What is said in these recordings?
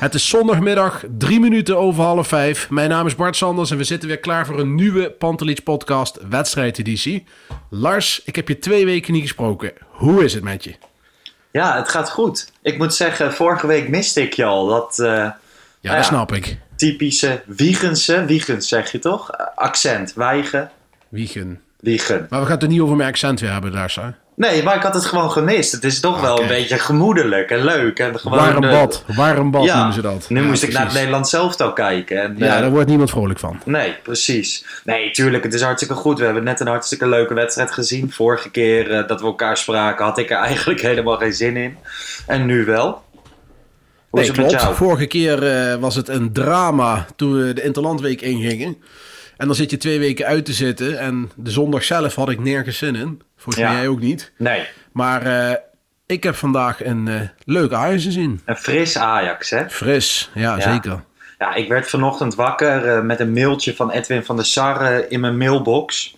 Het is zondagmiddag, drie minuten over half vijf. Mijn naam is Bart Sanders en we zitten weer klaar voor een nieuwe Pantelich podcast wedstrijdeditie. Lars, ik heb je twee weken niet gesproken. Hoe is het met je? Ja, het gaat goed. Ik moet zeggen, vorige week miste ik je al. Dat eh, Ja, Ja. dat snap ik. typische Wiegense, Wiegens zeg je toch? Eh, Accent, Wijgen, Wiegen. Wiegen. Maar we gaan het er niet over mijn accent weer hebben, Lars. Hè? Nee, maar ik had het gewoon gemist. Het is toch wel een beetje gemoedelijk en leuk. En gewoon, Warm eh, bad. Warm bad ja, noemen ze dat. Nu Ja, moest ik naar het precies. Nederlands zelftal kijken. En, Ja, eh, daar wordt niemand vrolijk van. Nee, precies. Nee, tuurlijk, het is hartstikke goed. We hebben net een hartstikke leuke wedstrijd gezien. Vorige keer eh, dat we elkaar spraken had ik er eigenlijk helemaal geen zin in. En nu wel. Hoe is Nee, klopt. jou? Vorige keer eh, was het een drama toen we de Interlandweek ingingen. En dan zit je twee weken uit te zitten. En de zondag zelf had ik nergens zin in. Volgens mij Ja. jij ook niet. Nee, Maar eh, ik heb vandaag een eh leuk Ajax gezien. een fris Ajax, hè? Fris, ja, Ja. zeker. Ja, ik werd vanochtend wakker eh, met een mailtje van Edwin van der Sar eh, in mijn mailbox.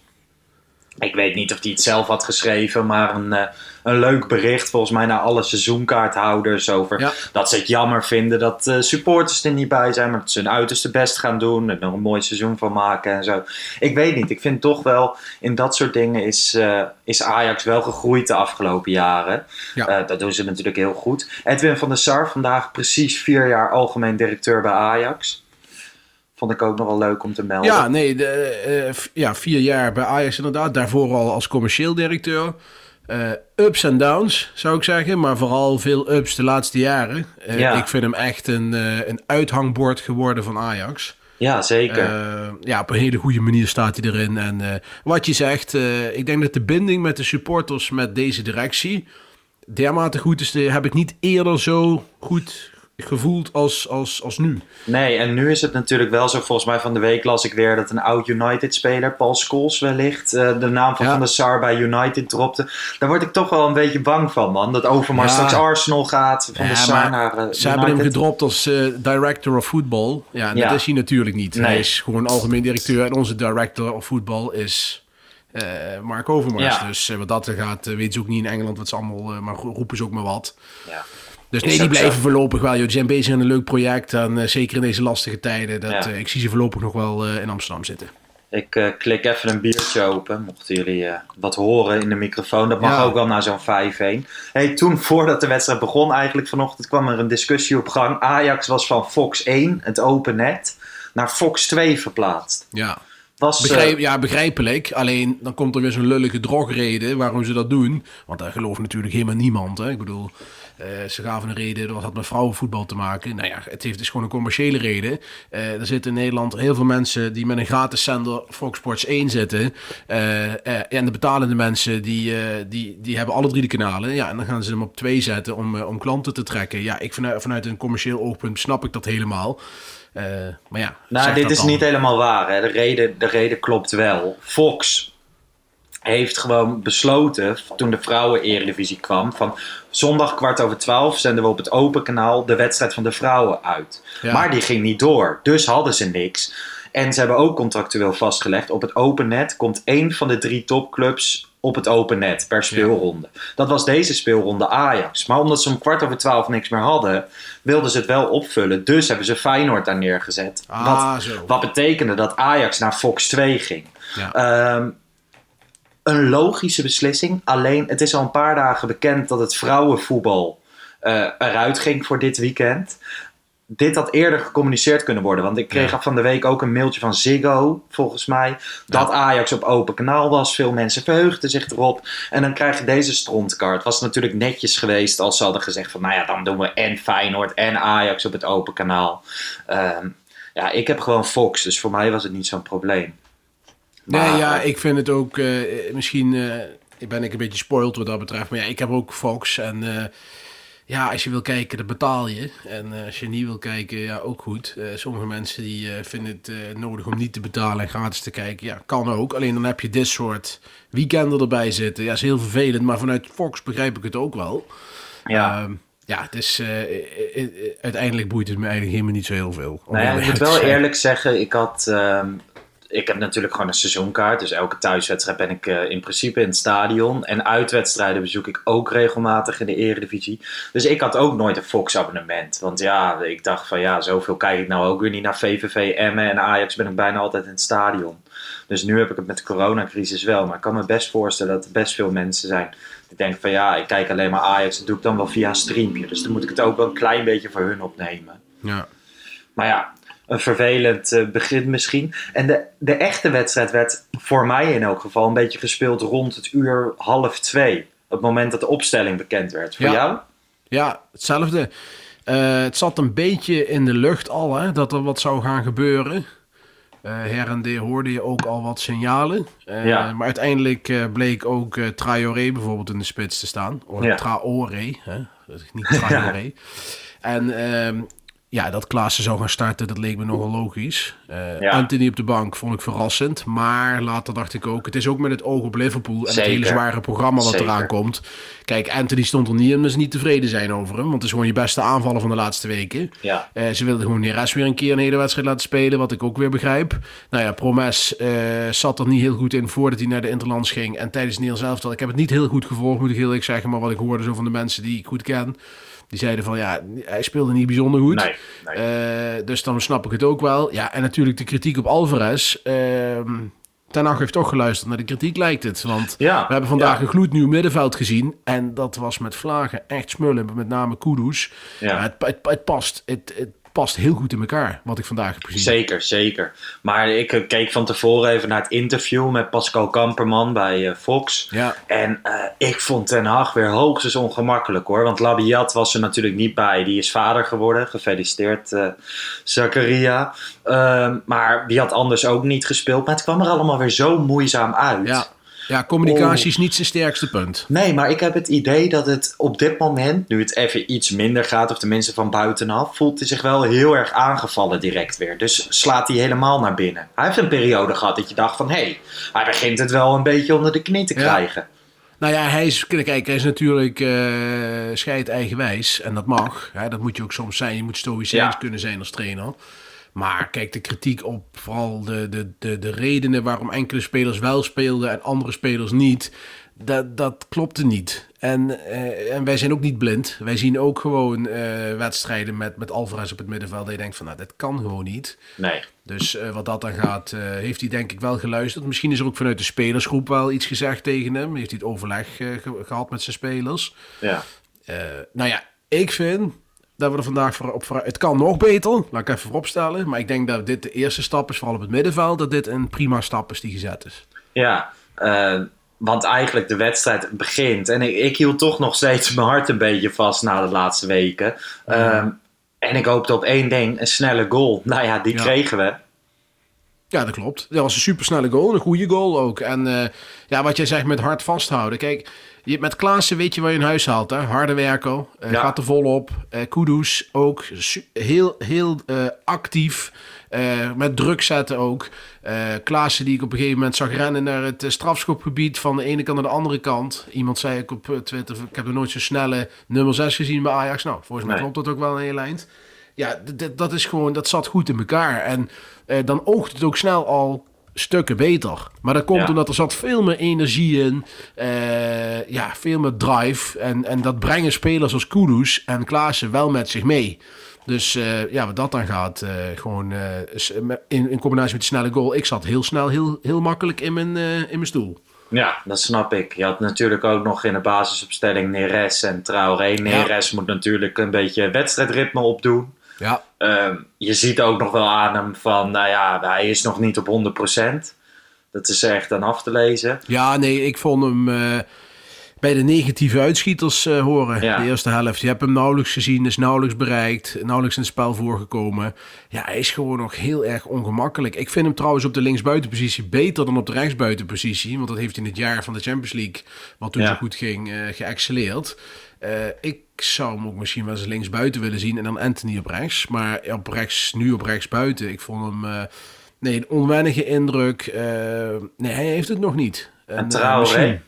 Ik weet niet of hij het zelf had geschreven, maar een, een leuk bericht volgens mij naar alle seizoenkaarthouders over Ja. dat ze het jammer vinden dat eh, supporters er niet bij zijn, maar dat ze hun uiterste best gaan doen en er een mooi seizoen van maken en zo. Ik weet niet, ik vind toch wel in dat soort dingen is, eh, is Ajax wel gegroeid de afgelopen jaren. Ja. Eh, dat doen ze natuurlijk heel goed. Edwin van der Sar, vandaag precies vier jaar algemeen directeur bij Ajax. Vond ik ook nog wel leuk om te melden. Ja, nee, de, ja, vier jaar bij Ajax inderdaad. Daarvoor al als commercieel directeur. Eh, ups en downs, zou ik zeggen. Maar vooral veel ups de laatste jaren. Eh, Ja. Ik vind hem echt een, eh, een uithangbord geworden van Ajax. Ja, zeker. Ja, op een hele goede manier staat hij erin. En wat je zegt, ik denk dat de binding met de supporters met deze directie dermate goed is. Heb ik niet eerder zo goed gevoeld als, als, als nu. Nee, en nu is het natuurlijk wel zo. Volgens mij van de week las ik weer dat een oud United-speler, Paul Scholes wellicht, eh, de naam van Ja. Van der Sar bij United dropte. Daar word ik toch wel een beetje bang van, man. Dat Overmars Ja. straks Arsenal gaat, Van Ja, der Sar naar eh, Ze hebben hem gedropt als eh, director of football. Ja, en dat is hij natuurlijk niet. Nee. Hij is gewoon algemeen directeur. En onze director of football is Mark Overmars. Ja. Dus wat dat er gaat, eh, weten ze ook niet in Engeland wat ze allemaal... maar ro- roepen ze ook maar wat. Ja. Dus nee, die blijven zo. voorlopig wel. joh. Die zijn bezig aan een leuk project. En eh, zeker in deze lastige tijden. Dat, Ja. eh, ik zie ze voorlopig nog wel eh, in Amsterdam zitten. Ik klik even een biertje open, mochten jullie wat horen in de microfoon. Dat mag Ja. ook wel na zo'n 5-1. Hey, toen, voordat de wedstrijd begon, eigenlijk vanochtend kwam er een discussie op gang. Ajax was van Fox 1, het open net, naar Fox 2 verplaatst. Ja. Was, Begrijp, ja, begrijpelijk. Alleen dan komt er weer zo'n lullige drogreden waarom ze dat doen. Want daar gelooft natuurlijk helemaal niemand. Hè? Ik bedoel, eh, ze gaven een reden, dat had met vrouwenvoetbal te maken. Nou ja, het heeft dus gewoon een commerciële reden. Eh, er zitten in Nederland heel veel mensen die met een gratis zender Fox Sports 1 zitten. Eh, en de betalende mensen, die, die, die hebben alle drie de kanalen. Ja, en dan gaan ze hem op twee zetten om, om klanten te trekken. Ja, ik vanuit, vanuit een commercieel oogpunt snap ik dat helemaal. Maar ja, Nou, dit is dan. niet helemaal waar. Hè. De, reden, de reden klopt wel. Fox heeft gewoon besloten, toen de vrouwen-eredivisie kwam, van zondag kwart over twaalf zenden we op het open kanaal de wedstrijd van de vrouwen uit. Ja. Maar die ging niet door, dus hadden ze niks. En ze hebben ook contractueel vastgelegd, op het open net komt één van de drie topclubs op het open net per speelronde. Dat was deze speelronde Ajax. Maar omdat ze om kwart over twaalf niks meer hadden, wilden ze het wel opvullen. Dus hebben ze Feyenoord daar neergezet. Ah, wat, wat betekende dat Ajax naar Fox 2 ging. Ja. Ehm, een logische beslissing. Alleen, het is al een paar dagen bekend dat het vrouwenvoetbal eh, eruit ging voor dit weekend. Dit had eerder gecommuniceerd kunnen worden. Want ik kreeg Ja. van de week ook een mailtje van Ziggo, volgens mij. Dat Ajax op open kanaal was. Veel mensen verheugden zich erop. En dan krijg je deze strontkaart. Het was natuurlijk netjes geweest als ze hadden gezegd van... Nou ja, dan doen we en Feyenoord en Ajax op het open kanaal. Ehm, ja, ik heb gewoon Fox. Dus voor mij was het niet zo'n probleem. Nee, ja, eh, ik vind het ook eh, misschien eh, ben ik een beetje spoiled wat dat betreft. Maar ja, ik heb ook Fox. En ja, als je wil kijken, dan betaal je. En als je niet wil kijken, ja, ook goed. Sommige mensen die vinden het nodig om niet te betalen en gratis te kijken. Ja, kan ook. Alleen dan heb je dit soort weekenden erbij zitten. Ja, is heel vervelend. Maar vanuit Fox begrijp ik het ook wel. Ja. Ehm, ja, het is, uiteindelijk boeit het me eigenlijk helemaal niet zo heel veel. Nou ja, ik moet wel eerlijk zeggen, ik had. ehm, ik heb natuurlijk gewoon een seizoenkaart. Dus elke thuiswedstrijd ben ik eh, in principe in het stadion. En uitwedstrijden bezoek ik ook regelmatig in de Eredivisie. Dus ik had ook nooit een Fox-abonnement. Want ja, ik dacht van ja, zoveel kijk ik nou ook weer niet naar VVV, Emmen en Ajax. Ben ik bijna altijd in het stadion. Dus nu heb ik het met de coronacrisis wel. Maar ik kan me best voorstellen dat er best veel mensen zijn die denken van ja, ik kijk alleen maar Ajax. Dat doe ik dan wel via een streampje. Dus dan moet ik het ook wel een klein beetje voor hun opnemen. Ja. Maar ja, een vervelend eh, begin misschien. En de, de echte wedstrijd werd voor mij in elk geval een beetje gespeeld rond het uur half twee. Op het moment dat de opstelling bekend werd. Voor Ja. jou? Ja, hetzelfde. Eh, het zat een beetje in de lucht al, hè, dat er wat zou gaan gebeuren. Eh, her en der hoorde je ook al wat signalen. Ja. Maar uiteindelijk bleek ook Traoré bijvoorbeeld in de spits te staan. Of Ja. Traoré, hè? Niet Traoré. En ehm, ja, dat Klaassen zou gaan starten, dat leek me nogal logisch. Eh, Ja. Anthony op de bank vond ik verrassend. Maar later dacht ik ook, het is ook met het oog op Liverpool... en het hele zware programma wat Zeker. eraan komt. Kijk, Anthony stond er niet in, ze niet tevreden zijn over hem. Want het is gewoon je beste aanvaller van de laatste weken. Ja. Eh, ze wilden gewoon Neres weer een keer een hele wedstrijd laten spelen, wat ik ook weer begrijp. Nou ja, Promes eh, zat er niet heel goed in voordat hij naar de Interlands ging. En tijdens Nederlands elftal, ik heb het niet heel goed gevolgd, moet ik heel eerlijk zeggen. Maar wat ik hoorde zo van de mensen die ik goed ken, die zeiden van ja, hij speelde niet bijzonder goed. Nee, nee. Eh, dus dan snap ik het ook wel. Ja, en natuurlijk de kritiek op Alvarez. Ehm Ten Hag heeft toch geluisterd naar de kritiek, lijkt het. Want Ja, we hebben vandaag ja. een gloednieuw middenveld gezien. En dat was met vlagen echt smullen. Met name Kudus. Ja. Het, het, het past. Het, het past heel goed in elkaar, wat ik vandaag heb gezien. Zeker, zeker. Maar ik eh, keek van tevoren even naar het interview met Pascal Kamperman bij eh, Fox. Ja. En eh, ik vond Ten Hag weer hoogstens ongemakkelijk hoor. Want Labiat was er natuurlijk niet bij. Die is vader geworden. Gefeliciteerd, eh Zakaria. Ehm, maar die had anders ook niet gespeeld. Maar het kwam er allemaal weer zo moeizaam uit. Ja. Ja, communicatie Oh. is niet zijn sterkste punt. Nee, maar ik heb het idee dat het op dit moment, nu het even iets minder gaat, of tenminste van buitenaf, voelt hij zich wel heel erg aangevallen direct weer. Dus slaat hij helemaal naar binnen. Hij heeft een periode gehad dat je dacht van, hé, hey, hij begint het wel een beetje onder de knie te Ja. krijgen. Nou ja, hij is, kijk, hij is natuurlijk eh scheid eigenwijs. En dat mag. Hè, dat moet je ook soms zijn. Je moet stoïcijns Ja. kunnen zijn als trainer. Maar kijk, de kritiek op vooral de, de, de, de redenen waarom enkele spelers wel speelden en andere spelers niet. Dat, dat klopte niet. En, eh, en wij zijn ook niet blind. Wij zien ook gewoon eh, wedstrijden met, met Alvarez op het middenveld. Dat je denkt van, nou, dat kan gewoon niet. Nee. Dus eh, wat dat dan gaat, heeft hij denk ik wel geluisterd. Misschien is er ook vanuit de spelersgroep wel iets gezegd tegen hem. Heeft hij het overleg eh, ge- gehad met zijn spelers. Ja. Nou ja, ik vind dat we er vandaag voor, op. Het kan nog beter, laat ik even vooropstellen. Maar ik denk dat dit de eerste stap is, vooral op het middenveld... dat dit een prima stap is die gezet is. Ja, eh, want eigenlijk de wedstrijd begint. En ik, ik hield toch nog steeds mijn hart een beetje vast na de laatste weken. Ehm, en ik hoopte op één ding, een snelle goal. Nou ja, die Ja. kregen we. Ja, dat klopt. Dat was een supersnelle goal, een goede goal ook. En eh, ja, wat jij zegt met hard vasthouden. Kijk, je, met Klaassen weet je waar je een huis haalt. Hè? Harde werker, eh, Ja. gaat er volop. Eh Kudus ook, heel, heel eh, actief. eh, met druk zetten ook. Eh Klaassen die ik op een gegeven moment zag rennen naar het eh, strafschopgebied van de ene kant naar de andere kant. Iemand zei ik op eh, Twitter, ik heb er nooit zo'n snelle nummer 6 gezien bij Ajax. Nou, volgens mij Nee. klopt dat ook wel een heel eind. Ja, dat is gewoon, dat zat goed in elkaar. En eh, dan oogt het ook snel al stukken beter. Maar dat komt Ja. omdat er zat veel meer energie in. eh, ja, veel meer drive. En, en dat brengen spelers als Kudus en Klaassen wel met zich mee. Dus eh, ja, wat dat dan gaat, eh, gewoon in, in combinatie met de snelle goal. Ik zat heel snel, heel, heel makkelijk in mijn, in mijn stoel. Ja, dat snap ik. Je had natuurlijk ook nog in de basisopstelling Neres en Traoré. Neres moet natuurlijk een beetje wedstrijdritme opdoen. Ja, Ehm, je ziet ook nog wel aan hem van, nou ja, hij is nog niet op 100%. Dat is echt aan af te lezen. ja nee, ik vond hem eh, bij de negatieve uitschieters eh, horen. Ja. De eerste helft. Je hebt hem nauwelijks gezien, is nauwelijks bereikt, nauwelijks in het spel voorgekomen. Ja, hij is gewoon nog heel erg ongemakkelijk. Ik vind hem trouwens op de linksbuitenpositie beter dan op de rechtsbuitenpositie. Want dat heeft in het jaar van de Champions League, wat toen Ja. zo goed ging, eh geëxceleerd. Ik zou hem ook misschien wel eens linksbuiten willen zien en dan Anthony op rechts. Maar op rechts, nu op rechtsbuiten, ik vond hem... eh, nee, een onwennige indruk. eh, nee, hij heeft het nog niet. En eh, Traoré? misschien-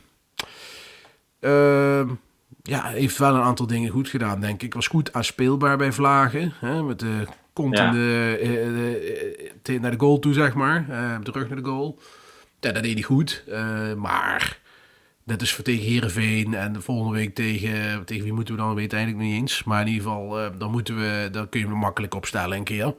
Ehm, ja, heeft wel een aantal dingen goed gedaan, denk ik. Was goed aanspeelbaar bij Vlagen. Hè, met de kont Ja. in de, eh, eh, te- naar de goal toe, zeg maar. eh, met de rug naar de goal. Ja, dat deed hij goed. Eh, maar dat is voor tegen Heerenveen. En de volgende week tegen, tegen wie moeten we dan? Weet eigenlijk niet eens. Maar in ieder geval, eh, dan, moeten we, dan kun je makkelijk opstellen een keer.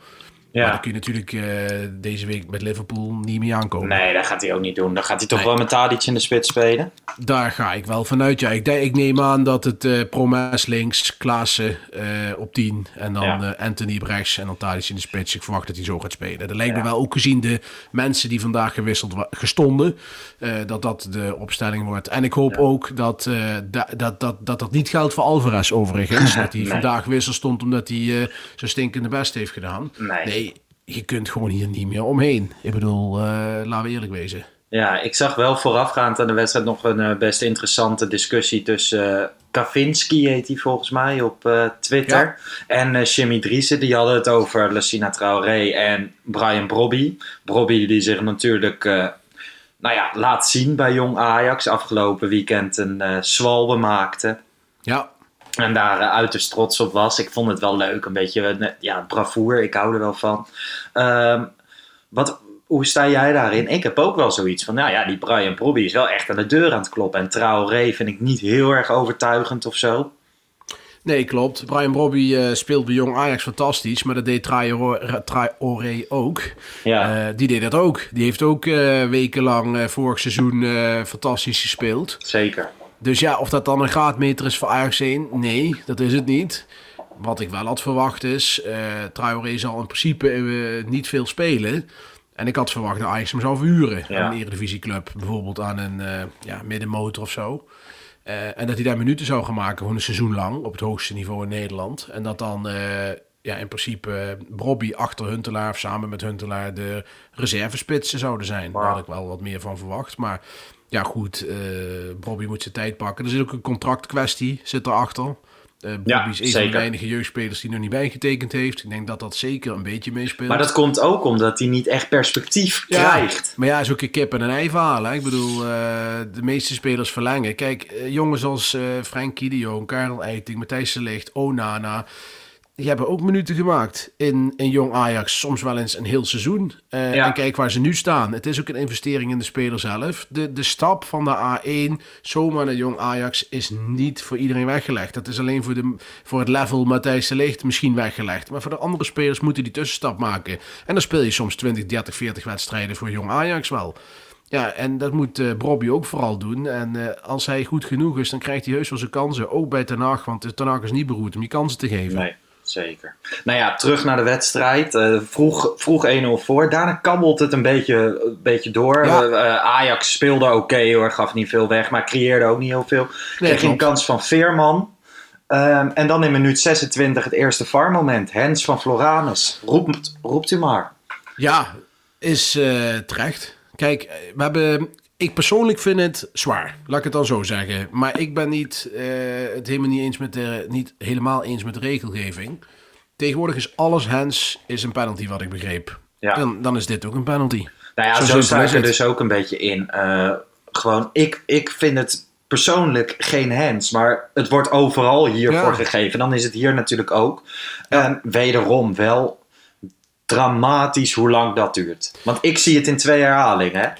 Maar Ja. dan kun je natuurlijk eh, deze week met Liverpool niet mee aankomen. Nee, dat gaat hij ook niet doen. Dan gaat hij toch Nee. wel met Tadic in de spits spelen. Daar ga ik wel vanuit. Ja, ik, denk, ik neem aan dat het eh Promes links, Klaassen eh, op 10 en dan Ja. Anthony op rechts en dan Tadic in de spits. Ik verwacht dat hij zo gaat spelen. Dat lijkt me wel ook gezien de mensen die vandaag gewisseld gestonden, dat dat de opstelling wordt. En ik hoop ook dat, da- dat, dat, dat dat niet geldt voor Alvarez overigens. dat hij Nee. vandaag wissel stond omdat hij zijn stinkende best heeft gedaan. Nee. Je kunt gewoon hier niet meer omheen. Ik bedoel, eh, laten we eerlijk wezen. Ja, ik zag wel voorafgaand aan de wedstrijd nog een eh, best interessante discussie tussen eh Kavinski, heet hij volgens mij, op Twitter. En Jimmy Driessen, die hadden het over Lucina Traoré en Brian Brobby. Brobby die zich natuurlijk, nou ja, laat zien bij Jong Ajax. Afgelopen weekend een zwalbe maakte. Ja, En daar eh, uiterst trots op was. Ik vond het wel leuk, een beetje eh, ja, bravoer. Ik hou er wel van. Ehm, wat, hoe sta jij daarin? Ik heb ook wel zoiets van, nou ja, die Brian Brobby is wel echt aan de deur aan het kloppen. En Traoré vind ik niet heel erg overtuigend of zo. Nee, klopt. Brian Brobby eh, speelt bij Jong Ajax fantastisch, maar dat deed Traoré ook. Ja. Die deed dat ook. Die heeft ook eh, wekenlang vorig seizoen fantastisch gespeeld. Zeker. Dus ja, of dat dan een graadmeter is voor Ajax 1? Nee, dat is het niet. Wat ik wel had verwacht is, eh Traoré zal in principe eh, niet veel spelen. En ik had verwacht dat Ajax hem zou verhuren Ja. aan een eredivisieclub. Bijvoorbeeld aan een eh, ja, middenmotor of zo. En dat hij daar minuten zou gaan maken, gewoon een seizoen lang, op het hoogste niveau in Nederland. En dat dan ja, in principe Brobby achter Huntelaar, of samen met Huntelaar, de reservespitsen zouden zijn. Daar had ik wel wat meer van verwacht. Maar ja, goed, eh Brobby moet zijn tijd pakken. Er zit ook een contractkwestie, zit erachter. Eh Brobby Ja, is een van de weinige jeugdspelers die nog niet bijgetekend heeft. Ik denk dat dat zeker een beetje meespeelt. Maar dat komt ook omdat hij niet echt perspectief krijgt. Maar ja, is ook een kip en een ei verhaal. Hè? Ik bedoel, eh, de meeste spelers verlengen. Kijk, jongens als Frenkie de Jong, Karel Eiting, Matthijs de Ligt, Onana... Die hebben ook minuten gemaakt in, in Jong Ajax. Soms wel eens een heel seizoen. Eh, Ja. En kijk waar ze nu staan. Het is ook een investering in de speler zelf. De, de stap van de A1 zomaar naar Jong Ajax is niet voor iedereen weggelegd. Dat is alleen voor, de, voor het level Matthijs de Ligt misschien weggelegd. Maar voor de andere spelers moeten die tussenstap maken. En dan speel je soms 20, 30, 40 wedstrijden voor Jong Ajax wel. Ja, en dat moet Brobby ook vooral doen. En eh, als hij goed genoeg is, dan krijgt hij heus wel zijn kansen. Ook bij Ten Hag, want Ten Hag is niet beroerd om je kansen te geven. Nee, zeker. Nou ja, terug naar de wedstrijd. Eh, vroeg vroeg 1-0 voor. Daarna kabbelt het een beetje, een beetje door. Ja. Eh, eh, Ajax speelde oké hoor, gaf niet veel weg, maar creëerde ook niet heel veel. Kreeg een kans van Veerman. Ehm, en dan in minuut 26 het eerste VAR-moment. Hens van Floranus. Roept, roept u maar. Ja, is eh, terecht. Kijk, we hebben. Ik persoonlijk vind het zwaar. Laat ik het dan zo zeggen. Maar ik ben niet, eh, het helemaal niet, eens met de, niet helemaal eens met de regelgeving. Tegenwoordig is alles hands is een penalty, wat ik begreep. Ja. Dan, dan is dit ook een penalty. Nou ja, zo, simpel sta ik er dus ook een beetje in. Eh, gewoon, ik, ik vind het persoonlijk geen hands, maar het wordt overal hiervoor Ja. gegeven. Dan is het hier natuurlijk ook. En wederom wel dramatisch hoe lang dat duurt. Want ik zie het in twee herhalingen.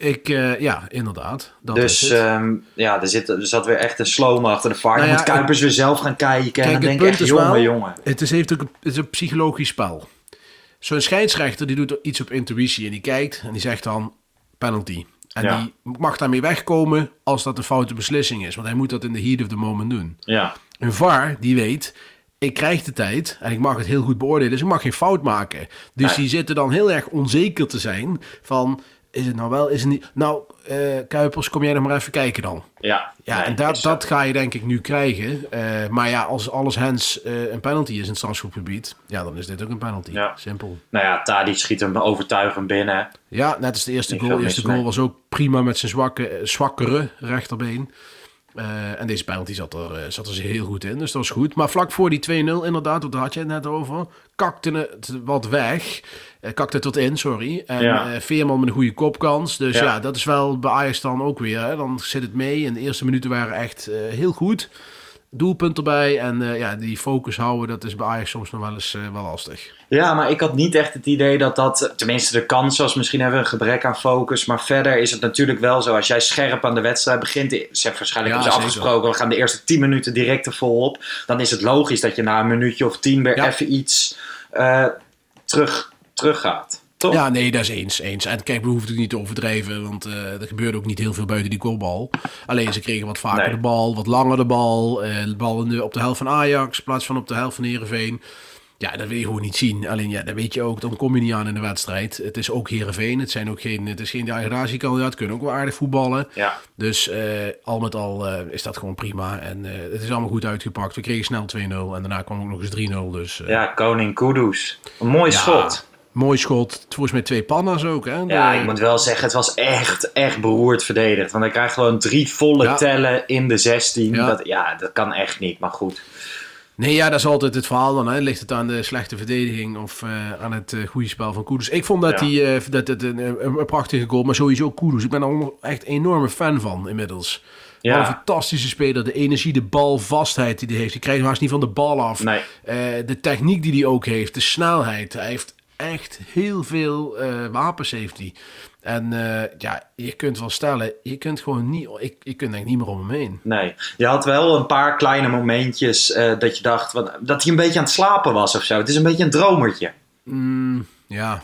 Ik, eh, ja, inderdaad. Dat dus ehm, ja, er, zit, er zat weer echt een slow achter de vaart. Nou ja, moet Kuipers weer zelf gaan kijken. en dan denk echt, jongen, wel, jongen. Het is, heeft ook een, het is een psychologisch spel. Zo'n scheidsrechter die doet iets op intuïtie en die kijkt en die zegt dan penalty. En Ja. die mag daarmee wegkomen als dat een foute beslissing is. Want hij moet dat in de heat of the moment doen. Ja, Een VAR die weet, ik krijg de tijd en ik mag het heel goed beoordelen. Dus ik mag geen fout maken. Dus Nee. die zitten dan heel erg onzeker te zijn van... Is het nou wel, is het niet... Nou, eh, Kuipers, kom jij nog maar even kijken dan. ja. Ja, Nee, en dat, dat ga je denk ik nu krijgen. Eh, maar ja, als alles hens eh, een penalty is in het strafschopgebied... Ja, dan is dit ook een penalty. Ja. Simpel. Nou ja, Tadic schiet hem overtuigend binnen. Ja, net als de eerste goal. De eerste goal mee. was ook prima met zijn zwakke, eh, zwakkere rechterbeen. Eh, en deze penalty zat er, eh, zat er heel goed in, dus dat was goed. Maar vlak voor die 2-0 inderdaad, daar had je het net over, kakte het wat weg. Eh, kakte het tot in, sorry. En Ja. Veerman met een goede kopkans. Dus Ja. ja. dat is wel bij Ajax dan ook weer. Hè. Dan zit het mee. En de eerste minuten waren echt heel goed. Doelpunt erbij. En eh, ja, die focus houden, dat is bij Ajax soms nog wel eens eh, wel lastig. Ja, maar ik had niet echt het idee dat dat... Tenminste, de kans was. Misschien hebben we een gebrek aan focus. Maar verder is het natuurlijk wel zo. Als jij scherp aan de wedstrijd begint... Ze hebben waarschijnlijk Ja, hebben ze zeker. afgesproken... we gaan de eerste 10 minuten direct er volop. Dan is het logisch dat je na een minuutje of tien... weer Ja. even iets eh, terug, terug gaat. Toch? Ja, nee, dat is eens. eens. En kijk, we hoeven het niet te overdrijven, want eh, er gebeurde ook niet heel veel buiten die kopbal. Alleen ze kregen wat vaker Nee. de bal, wat langer de bal. eh, de bal de, op de helft van Ajax, in plaats van op de helft van Heerenveen. Ja, dat wil je gewoon niet zien. Alleen ja, dat weet je ook, dan kom je niet aan in de wedstrijd. Het is ook Heerenveen, het, zijn ook geen, het is geen degradatiekandidaat, kunnen ook wel aardig voetballen. Ja. Dus eh, al met al is dat gewoon prima. En het is allemaal goed uitgepakt. We kregen snel 2-0 en daarna kwam ook nog eens 3-0. Dus, Ja, koning Kudus. Een mooi ja, schot. Mooi schot. Volgens mij twee panna's ook. Hè? Ja, ik moet wel zeggen, het was echt, echt beroerd verdedigd. Want hij krijgt gewoon drie volle Ja. tellen in de 16. Ja. Dat, ja, dat kan echt niet, maar goed. Nee, ja, dat is altijd het verhaal dan. Hè. Ligt het aan de slechte verdediging of eh, aan het eh, goede spel van Kudus? Ik vond dat Ja. hij eh, dat het een, een, een prachtige goal, maar sowieso Kudus. Ik ben er echt een enorme fan van inmiddels. Ja. Wat een fantastische speler. De energie, de balvastheid die hij heeft. Die krijgt haast niet van de bal af. Nee. De techniek die hij ook heeft. De snelheid. Hij heeft echt heel veel eh, wapens heeft hij. En eh, ja, je kunt wel stellen, je kunt gewoon niet, ik, je kunt eigenlijk niet meer om hem heen. Nee, je had wel een paar kleine momentjes eh, dat je dacht wat, dat hij een beetje aan het slapen was of zo. Het is een beetje een dromertje Mm, ja,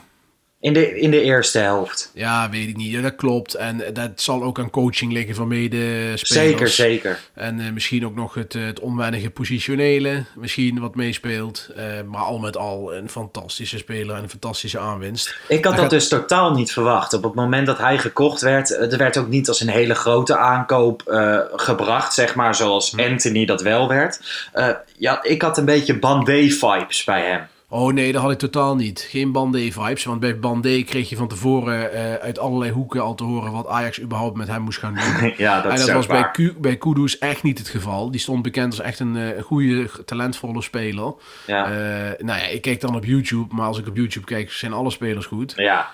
in de, in de eerste helft. Ja, weet ik niet. Ja, dat klopt. En dat zal ook aan coaching liggen van medespelers. Zeker, zeker. En eh, misschien ook nog het, eh, het onwennige positionele. Misschien wat meespeelt. Eh, maar al met al een fantastische speler en een fantastische aanwinst. Ik had dat gaat- dus totaal niet verwacht. Op het moment dat hij gekocht werd, eh, er werd ook niet als een hele grote aankoop eh, gebracht, zeg maar, zoals Hm. Anthony dat wel werd. Eh, ja, ik had een beetje Bandé-vibes bij hem. Oh nee, dat had ik totaal niet. Geen Bandé-vibes. Want bij Bandé kreeg je van tevoren eh, uit allerlei hoeken al te horen wat Ajax überhaupt met hem moest gaan doen. ja, dat en dat was bij. Ku- bij Kudus echt niet het geval. Die stond bekend als echt een eh, goede, talentvolle speler. Ja. Eh, nou ja, ik keek dan op YouTube, maar als ik op YouTube kijk, zijn alle spelers goed. Ja,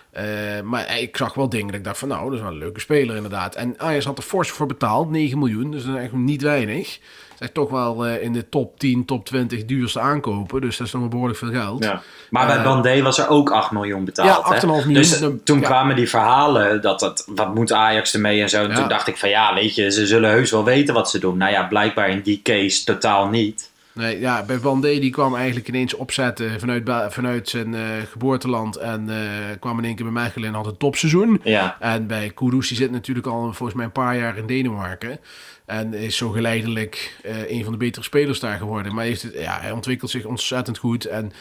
maar ik zag wel dingen dat ik dacht van nou, dat is wel een leuke speler inderdaad. En Ajax had er fors voor betaald, 9 miljoen, dus dat is echt niet weinig. Toch wel eh, in de top 10, top 20 duurste aankopen, dus dat is nog behoorlijk veel geld. ja. Maar bij Eh, Bandé was er ook 8 miljoen betaald. Ja, hè? 8,5 miljoen. Dus toen Ja. kwamen die verhalen dat dat, wat moet Ajax ermee en zo. En Ja. toen dacht ik van ja, weet je, ze zullen heus wel weten wat ze doen. Nou ja, blijkbaar in die case totaal niet. Nee, ja, bij Bandé die kwam eigenlijk ineens opzetten vanuit, vanuit zijn eh, geboorteland en eh, kwam in één keer bij Mechelen en had een topseizoen. Ja. En bij Kudus, die zit natuurlijk al volgens mij een paar jaar in Denemarken. En is zo geleidelijk eh, een van de betere spelers daar geworden. Maar heeft het, ja, hij ontwikkelt zich ontzettend goed. En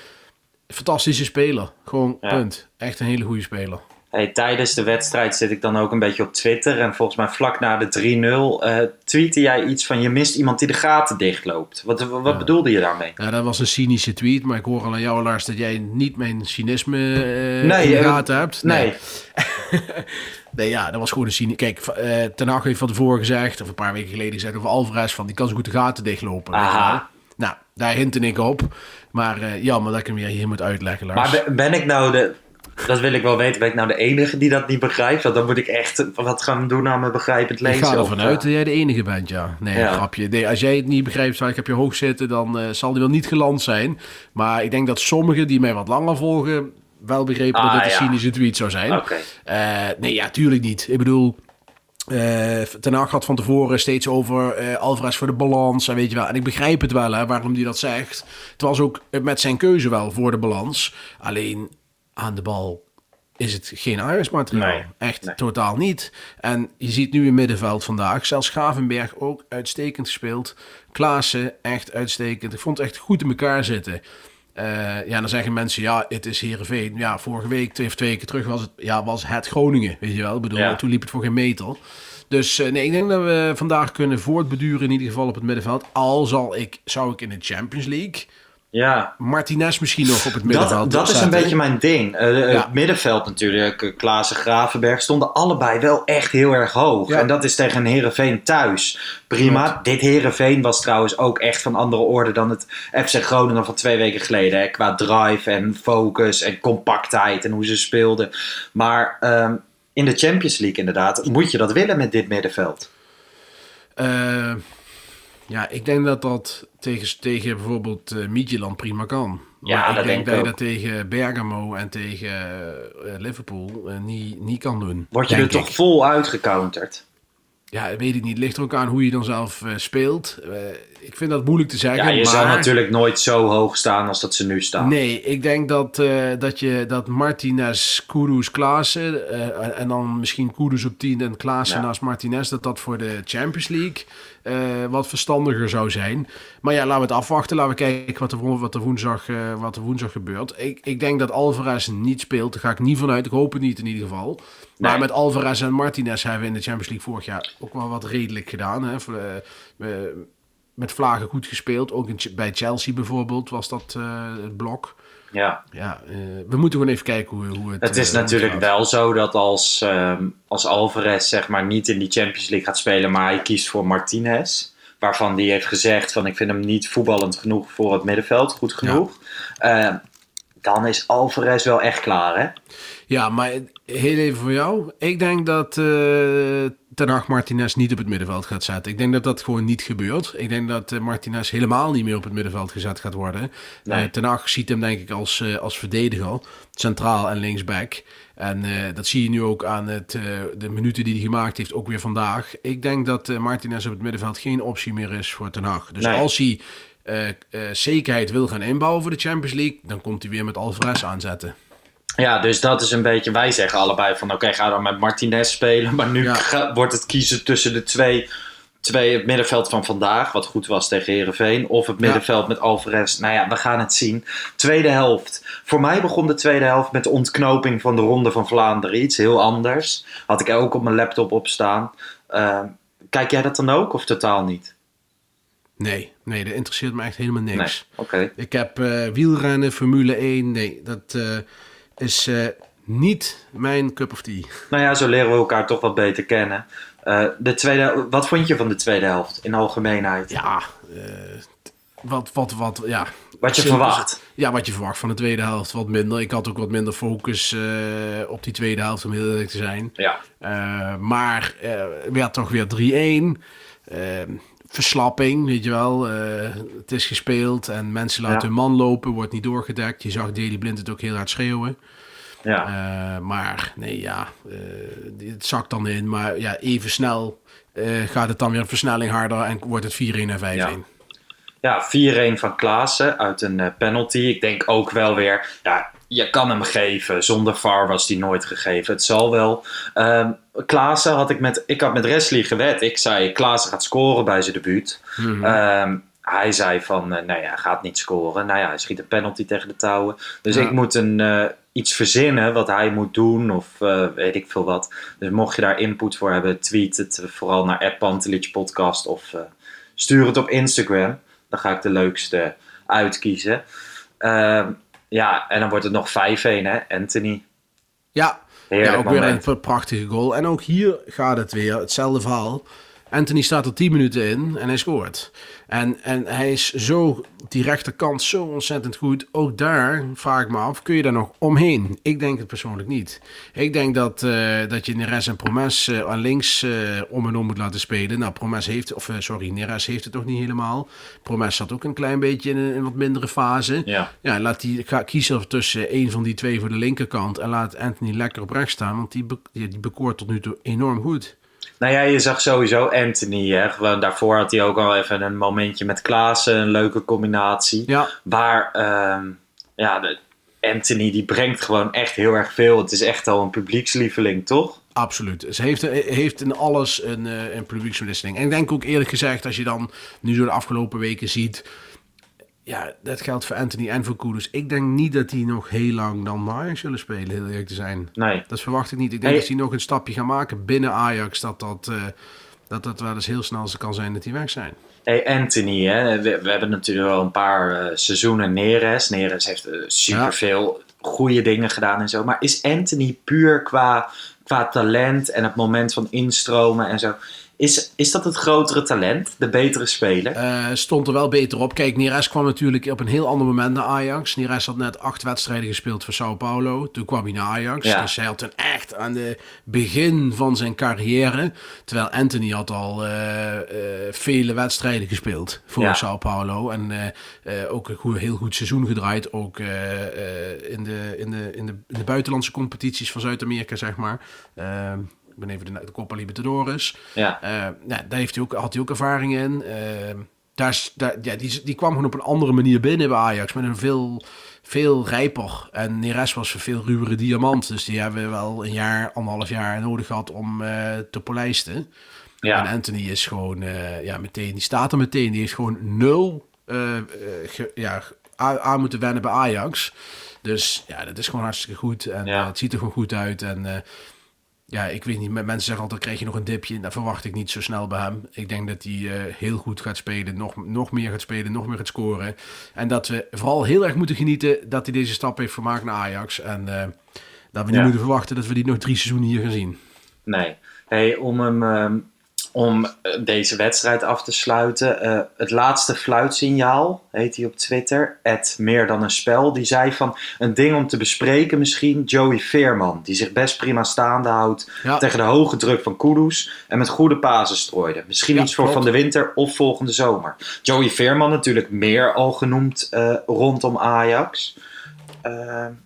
fantastische speler. Gewoon, Ja. punt. Echt een hele goede speler. Hey, tijdens de wedstrijd zit ik dan ook een beetje op Twitter. En volgens mij vlak na de 3-0 eh tweette jij iets van... je mist iemand die de gaten dichtloopt. Wat, wat bedoelde je daarmee? Ja, dat was een cynische tweet. Maar ik hoor al aan jou, Lars, dat jij niet mijn cynisme Nee, in de eh, gaten hebt. Nee, Nee, ja, dat was gewoon een cynisch. Kijk, Ten Hag heeft van tevoren gezegd, of een paar weken geleden gezegd over Alvarez, van die kan zo goed de gaten dichtlopen. Aha. Nou, daar hintte ik op. Maar eh jammer dat ik hem weer hier moet uitleggen, Lars. maar ben, ben ik nou de... Dat wil ik wel weten. Ben ik nou de enige die dat niet begrijpt? Want dan moet ik echt wat gaan doen aan mijn begrijpend ik lezen. ga of, ervan uit eh, dat jij de enige bent, ja. Nee, Ja. grapje. Nee, als jij het niet begrijpt waar ik op je hoog zitten, dan eh, zal die wel niet geland zijn. Maar ik denk dat sommigen die mij wat langer volgen, wel begrepen Ah, dat het een cynische tweet zou zijn. Oké. Eh, nee, ja, tuurlijk niet. Ik bedoel, eh Ten Hag had van tevoren steeds over Alvarez voor de balans. En weet je wel, en ik begrijp het wel, hè, waarom hij dat zegt. Het was ook met zijn keuze wel voor de balans. Alleen aan de bal is het geen Ajax-materiaal. Nee, Echt nee. totaal niet. En je ziet nu in middenveld vandaag, zelfs Gravenberg ook uitstekend gespeeld. Klaassen echt uitstekend. Ik vond het echt goed in elkaar zitten. Eh, ja, dan zeggen mensen, ja, het is Heerenveen. Ja, vorige week, twee of twee keer terug, was het, ja, was het Groningen, weet je wel. Ik bedoel, Ja. toen liep het voor geen meter. Dus eh, nee, ik denk dat we vandaag kunnen voortbeduren, in ieder geval op het middenveld. Al zal ik, zou ik in de Champions League Ja, Martinez misschien nog op het middenveld dat, dat is een beetje mijn ding. Eh, Ja. Het middenveld natuurlijk, eh, Klaassen, Gravenberg, stonden allebei wel echt heel erg hoog. Ja. En dat is tegen een Heerenveen thuis. Prima. Dit Heerenveen was trouwens ook echt van andere orde dan het FC Groningen van twee weken geleden. Hè? Qua drive en focus en compactheid en hoe ze speelden. Maar ehm, in de Champions League inderdaad, moet je dat willen met dit middenveld? Eh, ja, ik denk dat dat tegen, tegen bijvoorbeeld eh Midtjylland prima kan. Ja, maar ik dat denk denk ik dat je dat tegen Bergamo en tegen eh, Liverpool eh, niet, niet kan doen. Word je er toch vol uitgecounterd? Ja, weet ik niet. Ligt er ook aan hoe je dan zelf speelt. Ik vind dat moeilijk te zeggen. Ja, je maar... zal natuurlijk nooit zo hoog staan als dat ze nu staan. Nee, ik denk dat, eh, dat, je, dat Martinez, Kudus, Klaassen eh, en dan misschien Kudus op 10 en Klaassen Ja. naast Martinez, dat dat voor de Champions League eh, wat verstandiger zou zijn. Maar ja, laten we het afwachten. Laten we kijken wat er, wat er, woensdag, wat er woensdag gebeurt. Ik, ik denk dat Alvarez niet speelt. Daar ga ik niet vanuit. Ik hoop het niet in ieder geval. Maar met Alvarez en Martinez hebben we in de Champions League vorig jaar ook wel wat redelijk gedaan. Hè? Met Vlagen goed gespeeld. Ook in, bij Chelsea bijvoorbeeld was dat eh, het blok. Ja. Ja, eh, we moeten gewoon even kijken hoe, hoe het Het is eh, natuurlijk gaat. wel zo dat als, ehm, als Alvarez zeg maar niet in die Champions League gaat spelen, maar hij kiest voor Martinez, waarvan die heeft gezegd van ik vind hem niet voetballend genoeg voor het middenveld, goed genoeg. Eh, dan is Alvarez wel echt klaar, hè? Ja, maar heel even voor jou. Ik denk dat Ten Hag Martinez niet op het middenveld gaat zetten. Ik denk dat dat gewoon niet gebeurt. Ik denk dat eh, Martinez helemaal niet meer op het middenveld gezet gaat worden. Nee. Eh, Ten Hag ziet hem denk ik als, eh, als verdediger, centraal en linksback. En dat zie je nu ook aan het, de minuten die hij gemaakt heeft, ook weer vandaag. Ik denk dat Martinez op het middenveld geen optie meer is voor Ten Hag. Dus Nee. als hij zekerheid wil gaan inbouwen voor de Champions League, dan komt hij weer met Alvarez aanzetten. Ja, dus dat is een beetje. Wij zeggen allebei van oké, ga dan met Martinez spelen. Maar nu Ja. ga- wordt het kiezen tussen de twee, twee. Het middenveld van vandaag, wat goed was tegen Herenveen. Of het middenveld met Alvarez. Nou ja, we gaan het zien. Tweede helft. Voor mij begon de tweede helft met de ontknoping van de Ronde van Vlaanderen. Iets heel anders. Had ik ook op mijn laptop op staan. Ehm, kijk jij dat dan ook of totaal niet? Nee, nee, dat interesseert me echt helemaal niks. Nee, oké. Ik heb eh, wielrennen, Formule 1. Nee, dat eh, is eh, niet mijn cup of tea. Nou ja, zo leren we elkaar toch wat beter kennen. Eh, de tweede, wat vond je van de tweede helft in algemeenheid? Ja, eh, wat, wat, wat, ja. Wat je Simpel- verwacht. Ja, wat je verwacht van de tweede helft. Wat minder. Ik had ook wat minder focus op die tweede helft, om heel eerlijk te zijn. Ja. Maar werd toch weer 3-1. Verslapping, weet je wel. Eh, het is gespeeld en mensen laten Ja. hun man lopen, wordt niet doorgedekt. Je zag Daily Blind het ook heel hard schreeuwen. Ja. Eh, maar nee, ja, eh, het zakt dan in. Maar ja, even snel gaat het dan weer een versnelling harder en wordt het 4-1 en 5-1. Ja, 4-1 van Klaassen uit een penalty. Ik denk ook wel weer, ja, je kan hem geven. Zonder VAR was die nooit gegeven. Het zal wel. Ehm Klaassen had ik met, ik had met Wesley gewet. Ik zei, Klaassen gaat scoren bij zijn debuut. Mhm. Ehm, hij zei van, eh, nou ja, gaat niet scoren. Nou ja, hij schiet een penalty tegen de touwen. Dus Ja. ik moet een, eh, iets verzinnen wat hij moet doen of eh, weet ik veel wat. Dus mocht je daar input voor hebben, tweet het vooral naar Pantelic podcast of stuur het op Instagram. Dan ga ik de leukste uitkiezen. Ja, en dan wordt het nog 5-1 hè, Anthony. Ja, Heerlijk ja ook weer een prachtige goal. En ook hier gaat het weer, hetzelfde verhaal. Anthony staat er 10 minuten in en hij scoort. En, en hij is zo, die rechterkant, zo ontzettend goed. Ook daar vraag ik me af, kun je daar nog omheen? Ik denk het persoonlijk niet. Ik denk dat, eh, dat je Neres en Promes eh, aan links eh, om en om moet laten spelen. Nou, Promes heeft, of sorry, Neres heeft het nog niet helemaal. Promes zat ook een klein beetje in een, in wat mindere fase. Ja. Ja, laat die, ga, kies er tussen een van die twee voor de linkerkant. En laat Anthony lekker op rechts staan, want die, be- die, die bekoort tot nu toe enorm goed. Nou ja, je zag sowieso Anthony. Hè? Gewoon daarvoor had hij ook al even een momentje met Klaassen. Een leuke combinatie. Ja. Waar ehm, ja, de, Anthony die brengt gewoon echt heel erg veel. Het is echt al een publiekslieveling, toch? Absoluut. Ze heeft, heeft in alles een, eh, een publieksverwisseling. En ik denk ook eerlijk gezegd, als je dan nu zo de afgelopen weken ziet... Ja, dat geldt voor Anthony en voor Kudus. Ik denk niet dat die nog heel lang dan Ajax zullen spelen, heel eerlijk te zijn. Nee. Dat verwacht ik niet. Ik denk Hey. dat hij nog een stapje gaan maken binnen Ajax. Dat dat, eh, dat, dat wel eens heel snel kan zijn dat die weg zijn. Hey Anthony, hè? We, we hebben natuurlijk wel een paar eh, seizoenen Neres. Neres heeft eh, superveel goede dingen gedaan en zo. Maar is Anthony puur qua, qua talent en het moment van instromen en zo... Is, is dat het grotere talent, de betere speler? Eh, stond er wel beter op. Kijk, Neres kwam natuurlijk op een heel ander moment naar Ajax. Neres had net acht wedstrijden gespeeld voor Sao Paulo. Toen kwam hij naar Ajax. Ja. Dus hij had toen echt aan de begin van zijn carrière. Terwijl Anthony had al eh, eh, vele wedstrijden gespeeld voor Ja. Sao Paulo. En ook een goed, heel goed seizoen gedraaid. Ook in, de, in, de, in, de, in de buitenlandse competities van Zuid-Amerika, zeg maar. Ik ben even de, de Copa Libertadores. Ja. Nou, daar heeft hij ook, had hij ook ervaring in. Eh, daar, daar, ja, die, die kwam gewoon op een andere manier binnen bij Ajax. Met een veel, veel rijper. En Neres was een veel ruwere diamant. Dus die hebben we wel een jaar, anderhalf jaar nodig gehad om eh, te polijsten. Ja. En Anthony is gewoon, ja, meteen, die staat er meteen. Die heeft gewoon nul ge- ja, aan, moeten wennen bij Ajax. Dus ja, dat is gewoon hartstikke goed. En Ja. het ziet er gewoon goed uit. En ja, ik weet niet, mensen zeggen altijd, krijg je nog een dipje. Dat verwacht ik niet zo snel bij hem. Ik denk dat hij eh, heel goed gaat spelen, nog, nog meer gaat spelen, nog meer gaat scoren. En dat we vooral heel erg moeten genieten dat hij deze stap heeft gemaakt naar Ajax. En eh, dat we niet Ja. moeten verwachten dat we die nog drie seizoenen hier gaan zien. Nee. Hey, om hem, ehm, om eh, deze wedstrijd af te sluiten. eh, het laatste fluitsignaal, heet hij op Twitter. Het meer dan een spel. Die zei van een ding om te bespreken misschien. Joey Veerman, die zich best prima staande houdt. Ja. Tegen de hoge druk van Kudus. En met goede pasen strooide. Misschien Ja, iets voor klopt. van de winter of volgende zomer. Joey Veerman natuurlijk meer al genoemd eh, rondom Ajax.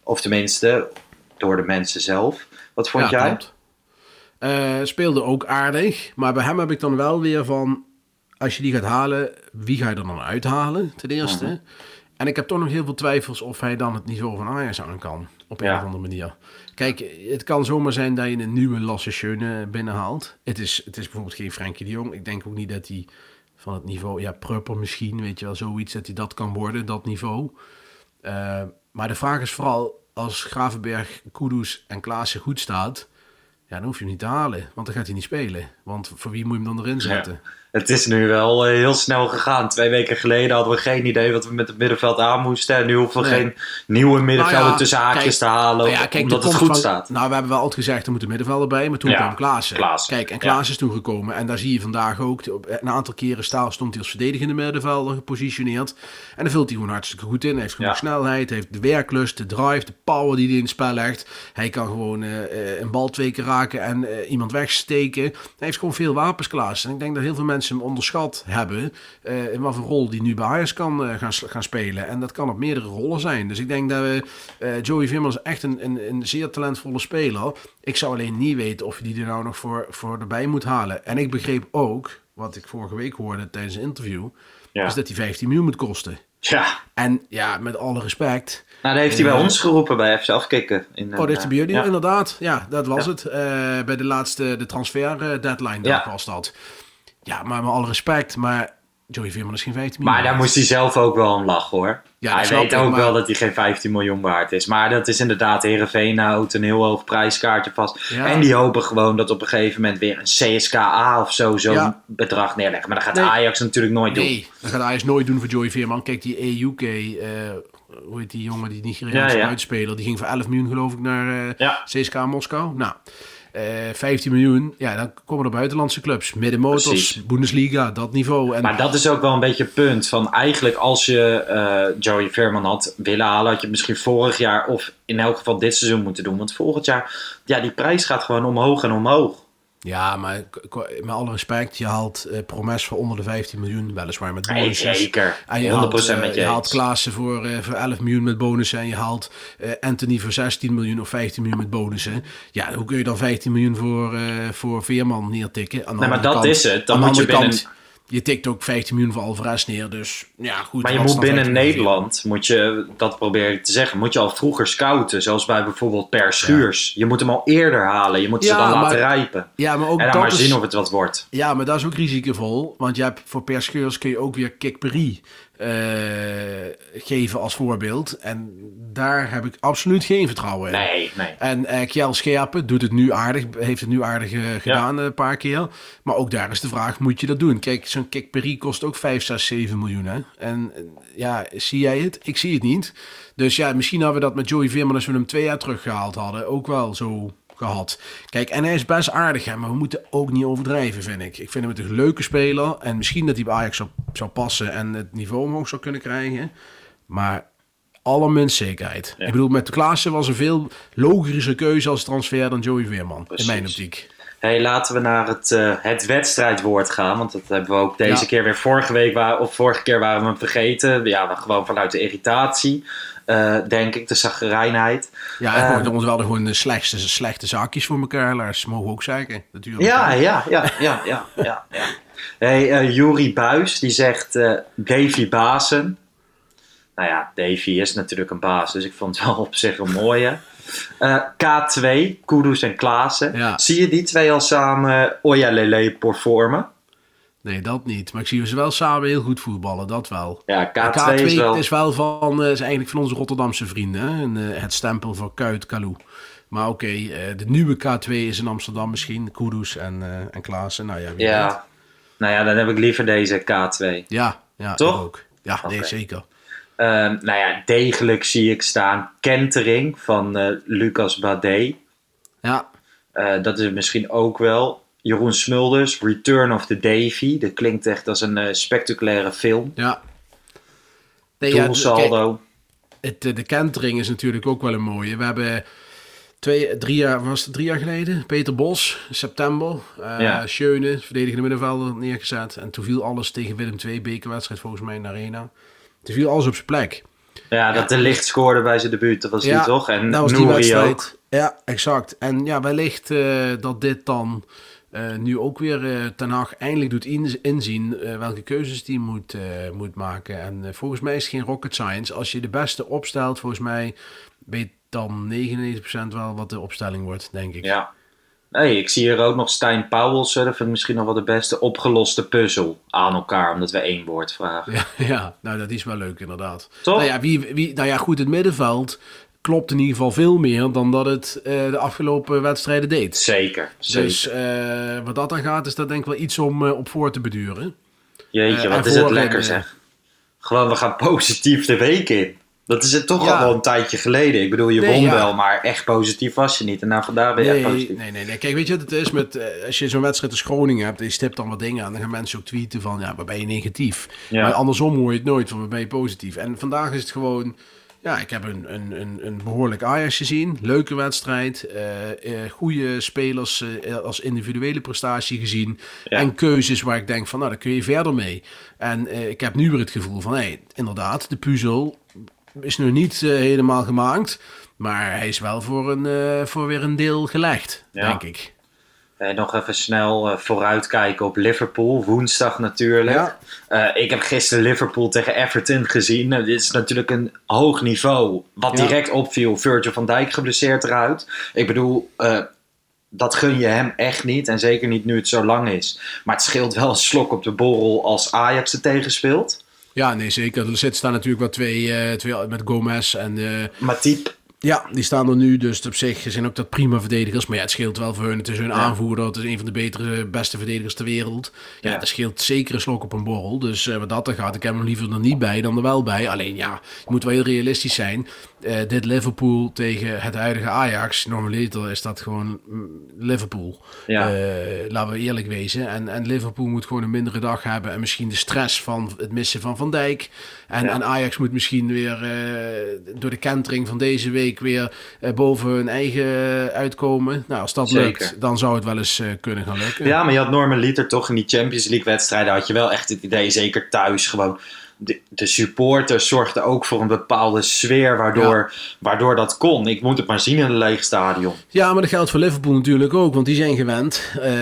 Of tenminste, door de mensen zelf. Wat vond ja, jij? klopt. Eh, speelde ook aardig. Maar bij hem heb ik dan wel weer van... Als je die gaat halen, wie ga je er dan uithalen, ten eerste? Mhm. En ik heb toch nog heel veel twijfels of hij dan het niveau van Ajax aan kan. Op een Ja. of andere manier. Kijk, het kan zomaar zijn dat je een nieuwe Lasse Schöne binnenhaalt. Het is, het is bijvoorbeeld geen Frenkie de Jong. Ik denk ook niet dat hij van het niveau... Ja, Prupper misschien, weet je wel, zoiets. Dat hij dat kan worden, dat niveau. Eh, maar de vraag is vooral, als Gravenberg, Kudus en Klaassen goed staat... Ja, dan hoef je hem niet te halen, want dan gaat hij niet spelen. Want voor wie moet je hem dan erin zetten? Het is nu wel eh, heel snel gegaan. Twee weken geleden hadden we geen idee wat we met het middenveld aan moesten. En nu hoeven we Nee. geen nieuwe middenvelder Nou ja, tussen haakjes kijk, te halen. Nou ja, kijk, omdat het goed van- staat. Nou, we hebben wel altijd gezegd, er moet een middenvelder bij. Maar toen kwam Klaassen. Klaassen. Kijk, en. Klaassen is toen gekomen. En daar zie je vandaag ook. Een aantal keren staal stond hij als verdedigende middenvelder gepositioneerd. En dan vult hij gewoon hartstikke goed in. Hij heeft genoeg snelheid, heeft de werklust, de drive, de power die hij in het spel legt. Hij kan gewoon eh, eh, een bal twee keer raken en iemand wegsteken. Hij heeft gewoon veel wapens, Klaassen. En ik denk dat heel veel mensen hem onderschat hebben. eh, in wat voor rol die nu bij Ajax kan eh, gaan, gaan spelen. En dat kan op meerdere rollen zijn. Dus ik denk dat we, eh, Joey Veerman is echt een, een, een zeer talentvolle speler. Ik zou alleen niet weten of je die er nou nog voor, voor erbij moet halen. En ik begreep ook, wat ik vorige week hoorde tijdens een interview, Ja. is dat hij 15 miljoen moet kosten. Ja, En ja, met alle respect. Nou, dat heeft hij bij Eh, ons geroepen bij FC Afkikken. In, Oh, dat heeft hij bij jullie ja. inderdaad. Ja, dat was Ja. het. Eh, bij de laatste, de transfer eh, deadline Ja. was dat. Ja, maar met alle respect, maar Joey Veerman is geen 15 miljoen. Maar daar moest hij zelf ook wel om lachen hoor. Ja, hij weet ik, ook maar- wel dat hij geen 15 miljoen waard is. Maar dat is inderdaad, Heerenveen houdt een heel hoog prijskaartje vast. Ja. En die hopen gewoon dat op een gegeven moment weer een CSKA of zo zo'n bedrag neerleggen. Maar dat gaat Nee. Ajax natuurlijk nooit doen. Nee, dat gaat Ajax nooit doen voor Joey Veerman. Kijk, die EUK, hoe heet die jongen, die Nigeriaanse Ja, uitspeler, die ging voor 11 miljoen geloof ik naar eh, Ja. CSKA Moskou. Nou, eh 15 miljoen, ja, dan komen er buitenlandse clubs. Middenmotors. Bundesliga, dat niveau. En, Maar dat is ook wel een beetje het punt. Van eigenlijk als je eh, Joey Veerman had willen halen, had je misschien vorig jaar of in elk geval dit seizoen moeten doen. Want volgend jaar, ja, die prijs gaat gewoon omhoog en omhoog. Ja, maar met alle respect, je haalt eh Promes voor onder de 15 miljoen, weliswaar met Nee, bonussen. zeker. En je 100% haalt, eh, met je je haalt. Klaassen voor, eh, voor 11 miljoen met bonussen en je haalt eh, Anthony voor 16 miljoen of 15 miljoen met bonussen. Ja, hoe kun je dan 15 miljoen voor, eh, voor Veerman neertikken? Aan de Nee, maar dat kant- is het. Dan moet je binnen- kant, je tikt ook 15 miljoen voor Alvarez neer, dus ja, goed. Maar je moet binnen 15 miljoen? Nederland, moet je, dat probeer ik te zeggen, moet je al vroeger scouten. Zoals bij bijvoorbeeld Per Schuurs. Je moet hem al eerder halen. Je moet ze dan maar- laten rijpen. Ja, maar ook en dan maar is- zien of het wat wordt. Ja, maar dat is ook risicovol. Want je hebt voor perscheurs kun je ook weer Kikperi eh geven als voorbeeld. En daar heb ik absoluut geen vertrouwen in. Nee, nee. En eh Kjell Scherpen doet het nu aardig, heeft het nu aardig eh, gedaan een paar keer. Maar ook daar is de vraag, moet je dat doen? Kijk, zo'n Kikperi kost ook 5, 6, 7 miljoen. Hè? En ja, zie jij het? Ik zie het niet. Dus ja, misschien hadden we dat met Joey Veerman als we hem twee jaar teruggehaald hadden, ook wel zo gehad. Kijk, en hij is best aardig, hè, maar we moeten ook niet overdrijven, vind ik. Ik vind hem een leuke speler. En misschien dat hij bij Ajax zou, zou passen en het niveau omhoog zou kunnen krijgen. Maar allerminst zekerheid. Ik bedoel, met Klaassen was een veel logische keuze als transfer dan Joey Veerman. In mijn optiek. Hey, laten we naar het, eh, het wedstrijdwoord gaan. Want dat hebben we ook deze Ja. keer weer. Vorige week waren, of vorige keer waren we hem vergeten. Ja, gewoon vanuit de irritatie. eh, denk ik, de zaggerijnheid. Ja, Eh, en gewoon, ons wel gewoon de slechtste, slechte zaakjes voor elkaar, Lars. Mogen we ook zeggen, natuurlijk. Ja, ja, ja, ja, ja, ja. ja. Hey, eh Juri Buis, die zegt Davy Bazen. Nou ja, Davy is natuurlijk een baas, dus ik vond het wel op zich een mooie. Eh, K2, Kudus en Klaassen. Ja. Zie je die twee al samen Ojalele performen? Nee, dat niet. Maar ik zie ze wel samen heel goed voetballen, dat wel. Ja, K2, En K2 is wel... is wel van, eh, is eigenlijk van onze Rotterdamse vrienden. Hè? En, eh, het stempel voor Kuit Kalou. Maar oké, de nieuwe K2 is in Amsterdam misschien. Kudus en, en Klaassen. Nou ja, wie weet. Ja, nou ja, dan heb ik liever deze K2. Ja, ja Toch? ook. Ja, nee, zeker. Ehm, nou ja, degelijk zie ik staan Kentering van eh, Lucas Bade. Ja, Eh, dat is het misschien ook wel. Jeroen Smulders, Return of the Davy. Dat klinkt echt als een eh, spectaculaire film. ja. Nee, ja, Doelsaldo. kijk, het, eh, de kentering is natuurlijk ook wel een mooie. We hebben twee, drie jaar, was het drie jaar geleden? Peter Bos, september. eh Ja. Schöne, verdedigende middenvelder, neergezet. En toen viel alles tegen Willem II, bekerwedstrijd volgens mij in de arena. Toen viel alles op zijn plek. ja, dat de licht scoorde bij zijn debuut. Dat was die toch? En dat was die Nouri wedstrijd. ook. Ja, exact. En ja, wellicht eh, dat dit dan eh, nu ook weer eh Ten Hag eindelijk doet in- inzien welke keuzes die moet, moet maken. En volgens mij is het geen rocket science. Als je de beste opstelt, volgens mij weet dan 99% wel wat de opstelling wordt, denk ik. Ja. Nee, ik zie hier ook nog Stijn vind ik misschien nog wel de beste opgeloste puzzel aan elkaar. Omdat we één woord vragen. Ja, ja, nou dat is wel leuk inderdaad. Toch? Nou ja, wie, wie, nou ja, goed, het middenveld klopt in ieder geval veel meer dan dat het eh, de afgelopen wedstrijden deed. Zeker. zeker. Dus wat dat dan gaat, is dat denk ik wel iets om eh, op voor te beduren. Jeetje, wat is het lekker zeg. Gewoon, we gaan positief de week in. Dat is het toch Ja. al wel een tijdje geleden. Ik bedoel, je Nee, won ja. wel, maar echt positief was je niet. En nou vandaag ben je echt positief. nee, nee, nee. Kijk, weet je wat het is? Met, eh, als je zo'n wedstrijd als Groningen hebt en je stipt dan wat dingen aan, dan gaan mensen ook tweeten van, ja, waar ben je negatief? Ja. Maar andersom hoor je het nooit van, waar ben je positief? En vandaag is het gewoon, ja, ik heb een, een, een, een behoorlijk Ajax gezien. Leuke wedstrijd. eh, goede spelers als individuele prestatie gezien. Ja. En keuzes waar ik denk van, nou, daar kun je verder mee. En ik heb nu weer het gevoel van, hé, inderdaad, de puzzel is nu niet eh, helemaal gemaakt. Maar hij is wel voor, een, eh, voor weer een deel gelegd, Ja. denk ik. Eh, nog even snel vooruitkijken op Liverpool. Woensdag natuurlijk. Ja. Ik heb gisteren Liverpool tegen Everton gezien. Nou, dit is natuurlijk een hoog niveau. Wat Ja. direct opviel. Virgil van Dijk geblesseerd eruit. Ik bedoel, dat gun je hem echt niet. En zeker niet nu het zo lang is. Maar het scheelt wel een slok op de borrel als Ajax er tegen speelt. Ja, nee, zeker. Er zitten staan natuurlijk wel twee, eh, twee met Gomez en... eh, Matip. ja, die staan er nu, dus op zich zijn ook dat prima verdedigers. Maar ja, het scheelt wel voor hun. Het is hun Ja. aanvoerder, het is een van de betere, beste verdedigers ter wereld. Ja, Ja. dat scheelt zeker een slok op een borrel. Dus eh, wat dat er gaat, ik heb hem liever er niet bij dan er wel bij. Alleen ja, je moet wel heel realistisch zijn. Eh, dit Liverpool tegen het huidige Ajax. Normaliter is dat gewoon mm, Liverpool. Ja. Eh, laten we eerlijk wezen. En, en Liverpool moet gewoon een mindere dag hebben. En misschien de stress van het missen van Van Dijk. En, Ja. en Ajax moet misschien weer eh, door de kentering van deze week weer boven hun eigen uitkomen. Nou, als dat Zeker. lukt, dan zou het wel eens kunnen gaan lukken. Ja, maar je had Norman Liter toch in die Champions League wedstrijden. Had je wel echt het idee, zeker thuis, gewoon. De, de supporters zorgden ook voor een bepaalde sfeer waardoor, waardoor dat kon. Ik moet het maar zien in een leeg stadion. Ja, maar dat geldt voor Liverpool natuurlijk ook. Want die zijn gewend eh,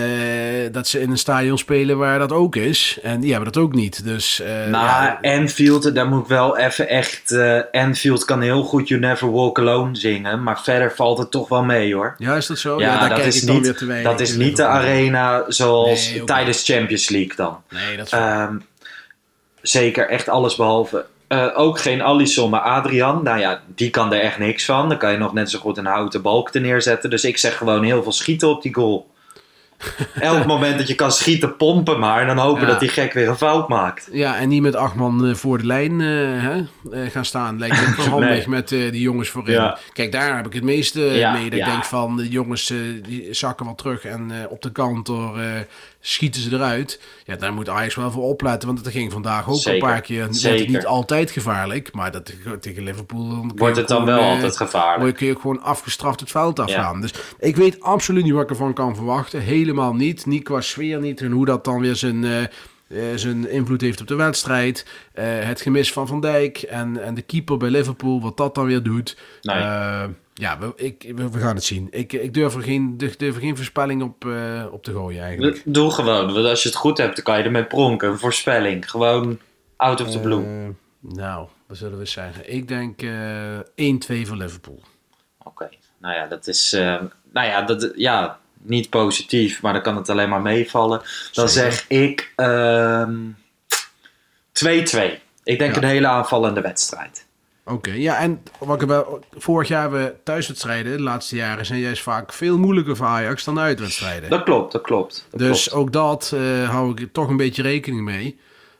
dat ze in een stadion spelen waar dat ook is. En die hebben dat ook niet. Dus eh, nou, ja, Anfield, daar moet ik wel even echt... eh, Anfield kan heel goed You Never Walk Alone zingen. Maar verder valt het toch wel mee hoor. ja, is dat zo? ja, daar dat kijk is, ik dan weer niet, te weinig dat is niet de arena zoals Nee, tijdens Champions League dan. Nee, dat is waar. Zeker, echt alles behalve. Eh, ook geen Alisson, maar Adrian. Nou ja, die kan er echt niks van. Dan kan je nog net zo goed een houten balk te neerzetten. Dus ik zeg gewoon heel veel schieten op die goal. Elk moment dat je kan schieten, pompen maar. En dan hopen Ja. dat die gek weer een fout maakt. Ja, en niet met acht man eh, voor de lijn eh, hè, gaan staan. Lijkt me wel handig Nee. met die jongens voorin. Ja. Kijk, daar heb ik het meeste Ja, mee. Dat ik denk van, de jongens die zakken wel terug. En op de kant door, schieten ze eruit. Ja, daar moet Ajax wel voor opletten. Want het ging vandaag ook Zeker, een paar keer. Werd zeker. het niet altijd gevaarlijk. Maar dat, tegen Liverpool... dan Wordt het dan wel eh, altijd gevaarlijk. Word kun je gewoon afgestraft het veld afgaan. Dus ik weet absoluut niet wat ik ervan kan verwachten. Helemaal niet. Niet qua sfeer niet. En hoe dat dan weer zijn, eh, eh, zijn invloed heeft op de wedstrijd. Het gemis van Van Dijk. En, en de keeper bij Liverpool. Wat dat dan weer doet. Nee. Ja, we, ik, we, we gaan het zien. Ik, ik durf er geen, durf er geen voorspelling op, eh, op te gooien eigenlijk. Doe gewoon. Want als je het goed hebt, dan kan je ermee pronken. Een voorspelling. Gewoon out of the blue. Eh, nou, wat zullen we zeggen? Ik denk eh 1-2 voor Liverpool. Oké, nou ja, dat is, nou ja, dat, ja, niet positief, maar dan kan het alleen maar meevallen. Dan Zeker. zeg ik ehm 2-2. Ik denk Ja. een hele aanvallende wedstrijd. Oké, ja, en wat ik wel, vorig jaar we thuiswedstrijden, de laatste jaren, zijn juist vaak veel moeilijker voor Ajax dan uitwedstrijden. Dat klopt, dat klopt. Dat dus klopt. ook dat eh, hou ik toch een beetje rekening mee.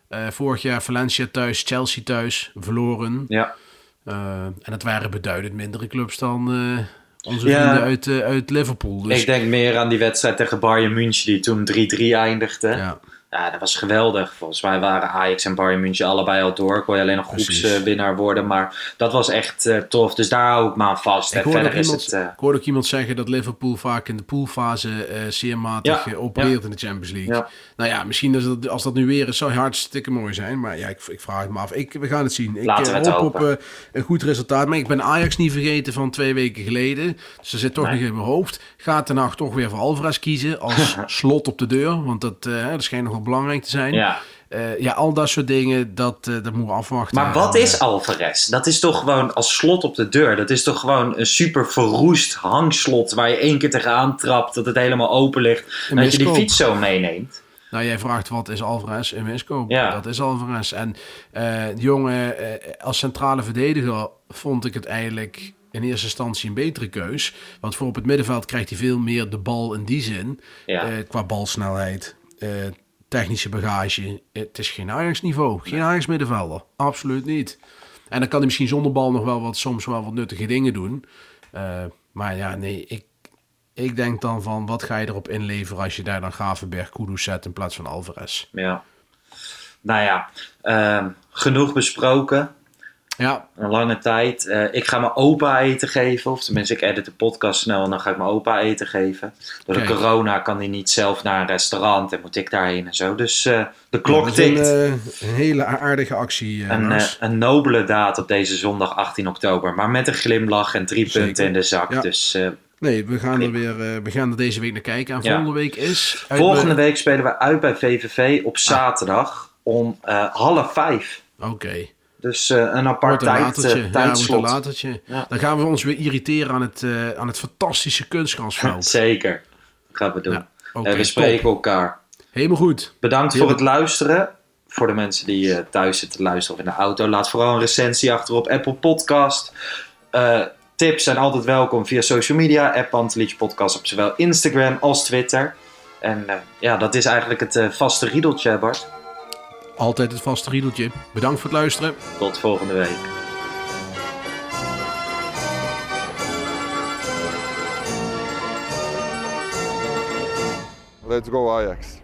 Eh, vorig jaar Valencia thuis, Chelsea thuis, verloren. Ja, Eh, en het waren beduidend mindere clubs dan onze Ja. vrienden uit, uit Liverpool. Dus, ik denk meer aan die wedstrijd tegen Bayern München die toen 3-3 eindigde. Ja. Ja, dat was geweldig. Volgens mij waren Ajax en Bayern München allebei al door. Kon je alleen nog groepswinnaar worden, maar dat was echt eh, tof. Dus daar hou ik me aan vast. Ik hoorde, ook verder is iemand, het... eh, ik hoorde ook iemand zeggen dat Liverpool vaak in de poolfase eh, zeer matig Ja, opereert in de Champions League. Ja. Nou ja, misschien is dat, als dat nu weer is, zou hartstikke mooi zijn. Maar ja, ik, ik vraag het me af. Ik, we gaan het zien. Ik Laten hoop op een goed resultaat. Maar ik ben Ajax niet vergeten van twee weken geleden. Dus er zit toch Nee. nog in mijn hoofd. Gaat de nacht toch weer voor Alvarez kiezen als slot op de deur. Want dat, dat schijnt nog wel belangrijk te zijn. ja. Eh, ja, al dat soort dingen, dat, eh, dat moeten we afwachten. Maar wat is Alvarez? Dat is toch gewoon als slot op de deur. Dat is toch gewoon een super verroest hangslot waar je één keer tegenaan trapt, dat het helemaal open ligt. En dat je die fiets zo meeneemt. Nou, jij vraagt wat is Alvarez in miskoop? Ja. Dat is Alvarez. En eh die jongen, als centrale verdediger vond ik het eigenlijk in eerste instantie een betere keus. Want voor op het middenveld krijgt hij veel meer de bal in die zin. Ja. Qua balsnelheid, technische bagage. Het is geen Ajax-niveau. Geen Ajax-middenvelder. Absoluut niet. En dan kan hij misschien zonder bal nog wel wat, soms wel wat nuttige dingen doen. Eh, maar ja, nee, ik, ik denk dan van, wat ga je erop inleveren als je daar dan Gravenberg Kudus zet in plaats van Alvarez? Ja. Nou ja, ehm, genoeg besproken. Ja, Een lange tijd. Eh, ik ga mijn opa eten geven. Of tenminste, ik edit de podcast snel en dan ga ik mijn opa eten geven. Door de corona kan hij niet zelf naar een restaurant en moet ik daarheen en zo. Dus eh, de klok dat is een, tikt. eh, een hele aardige actie. eh, Een, een nobele daad op deze zondag 18 oktober. Maar met een glimlach en drie Zeker. punten in de zak. Ja. Dus eh, nee, we gaan er weer, eh, we gaan er deze week naar kijken. En Ja. volgende week is... volgende bij- week spelen we uit bij VVV op zaterdag om eh, half vijf. Oké. Dus eh, een apart een tijd, latertje. eh, Ja, een latertje. Ja. Dan gaan we ons weer irriteren aan het, eh, aan het fantastische kunstgrasveld. Zeker. Gaan we doen. Ja, Eh, we top. spreken elkaar. Helemaal goed. Bedankt voor dat- het luisteren. Voor de mensen die eh, thuis zitten te luisteren of in de auto. Laat vooral een recensie achter op Apple Podcast. Eh, tips zijn altijd welkom via social media. App Pantelietje Podcast op zowel Instagram als Twitter. En eh, ja, dat is eigenlijk het vaste riedeltje, Bart altijd het vaste riedeltje. Bedankt voor het luisteren. Tot volgende week. Let's go Ajax.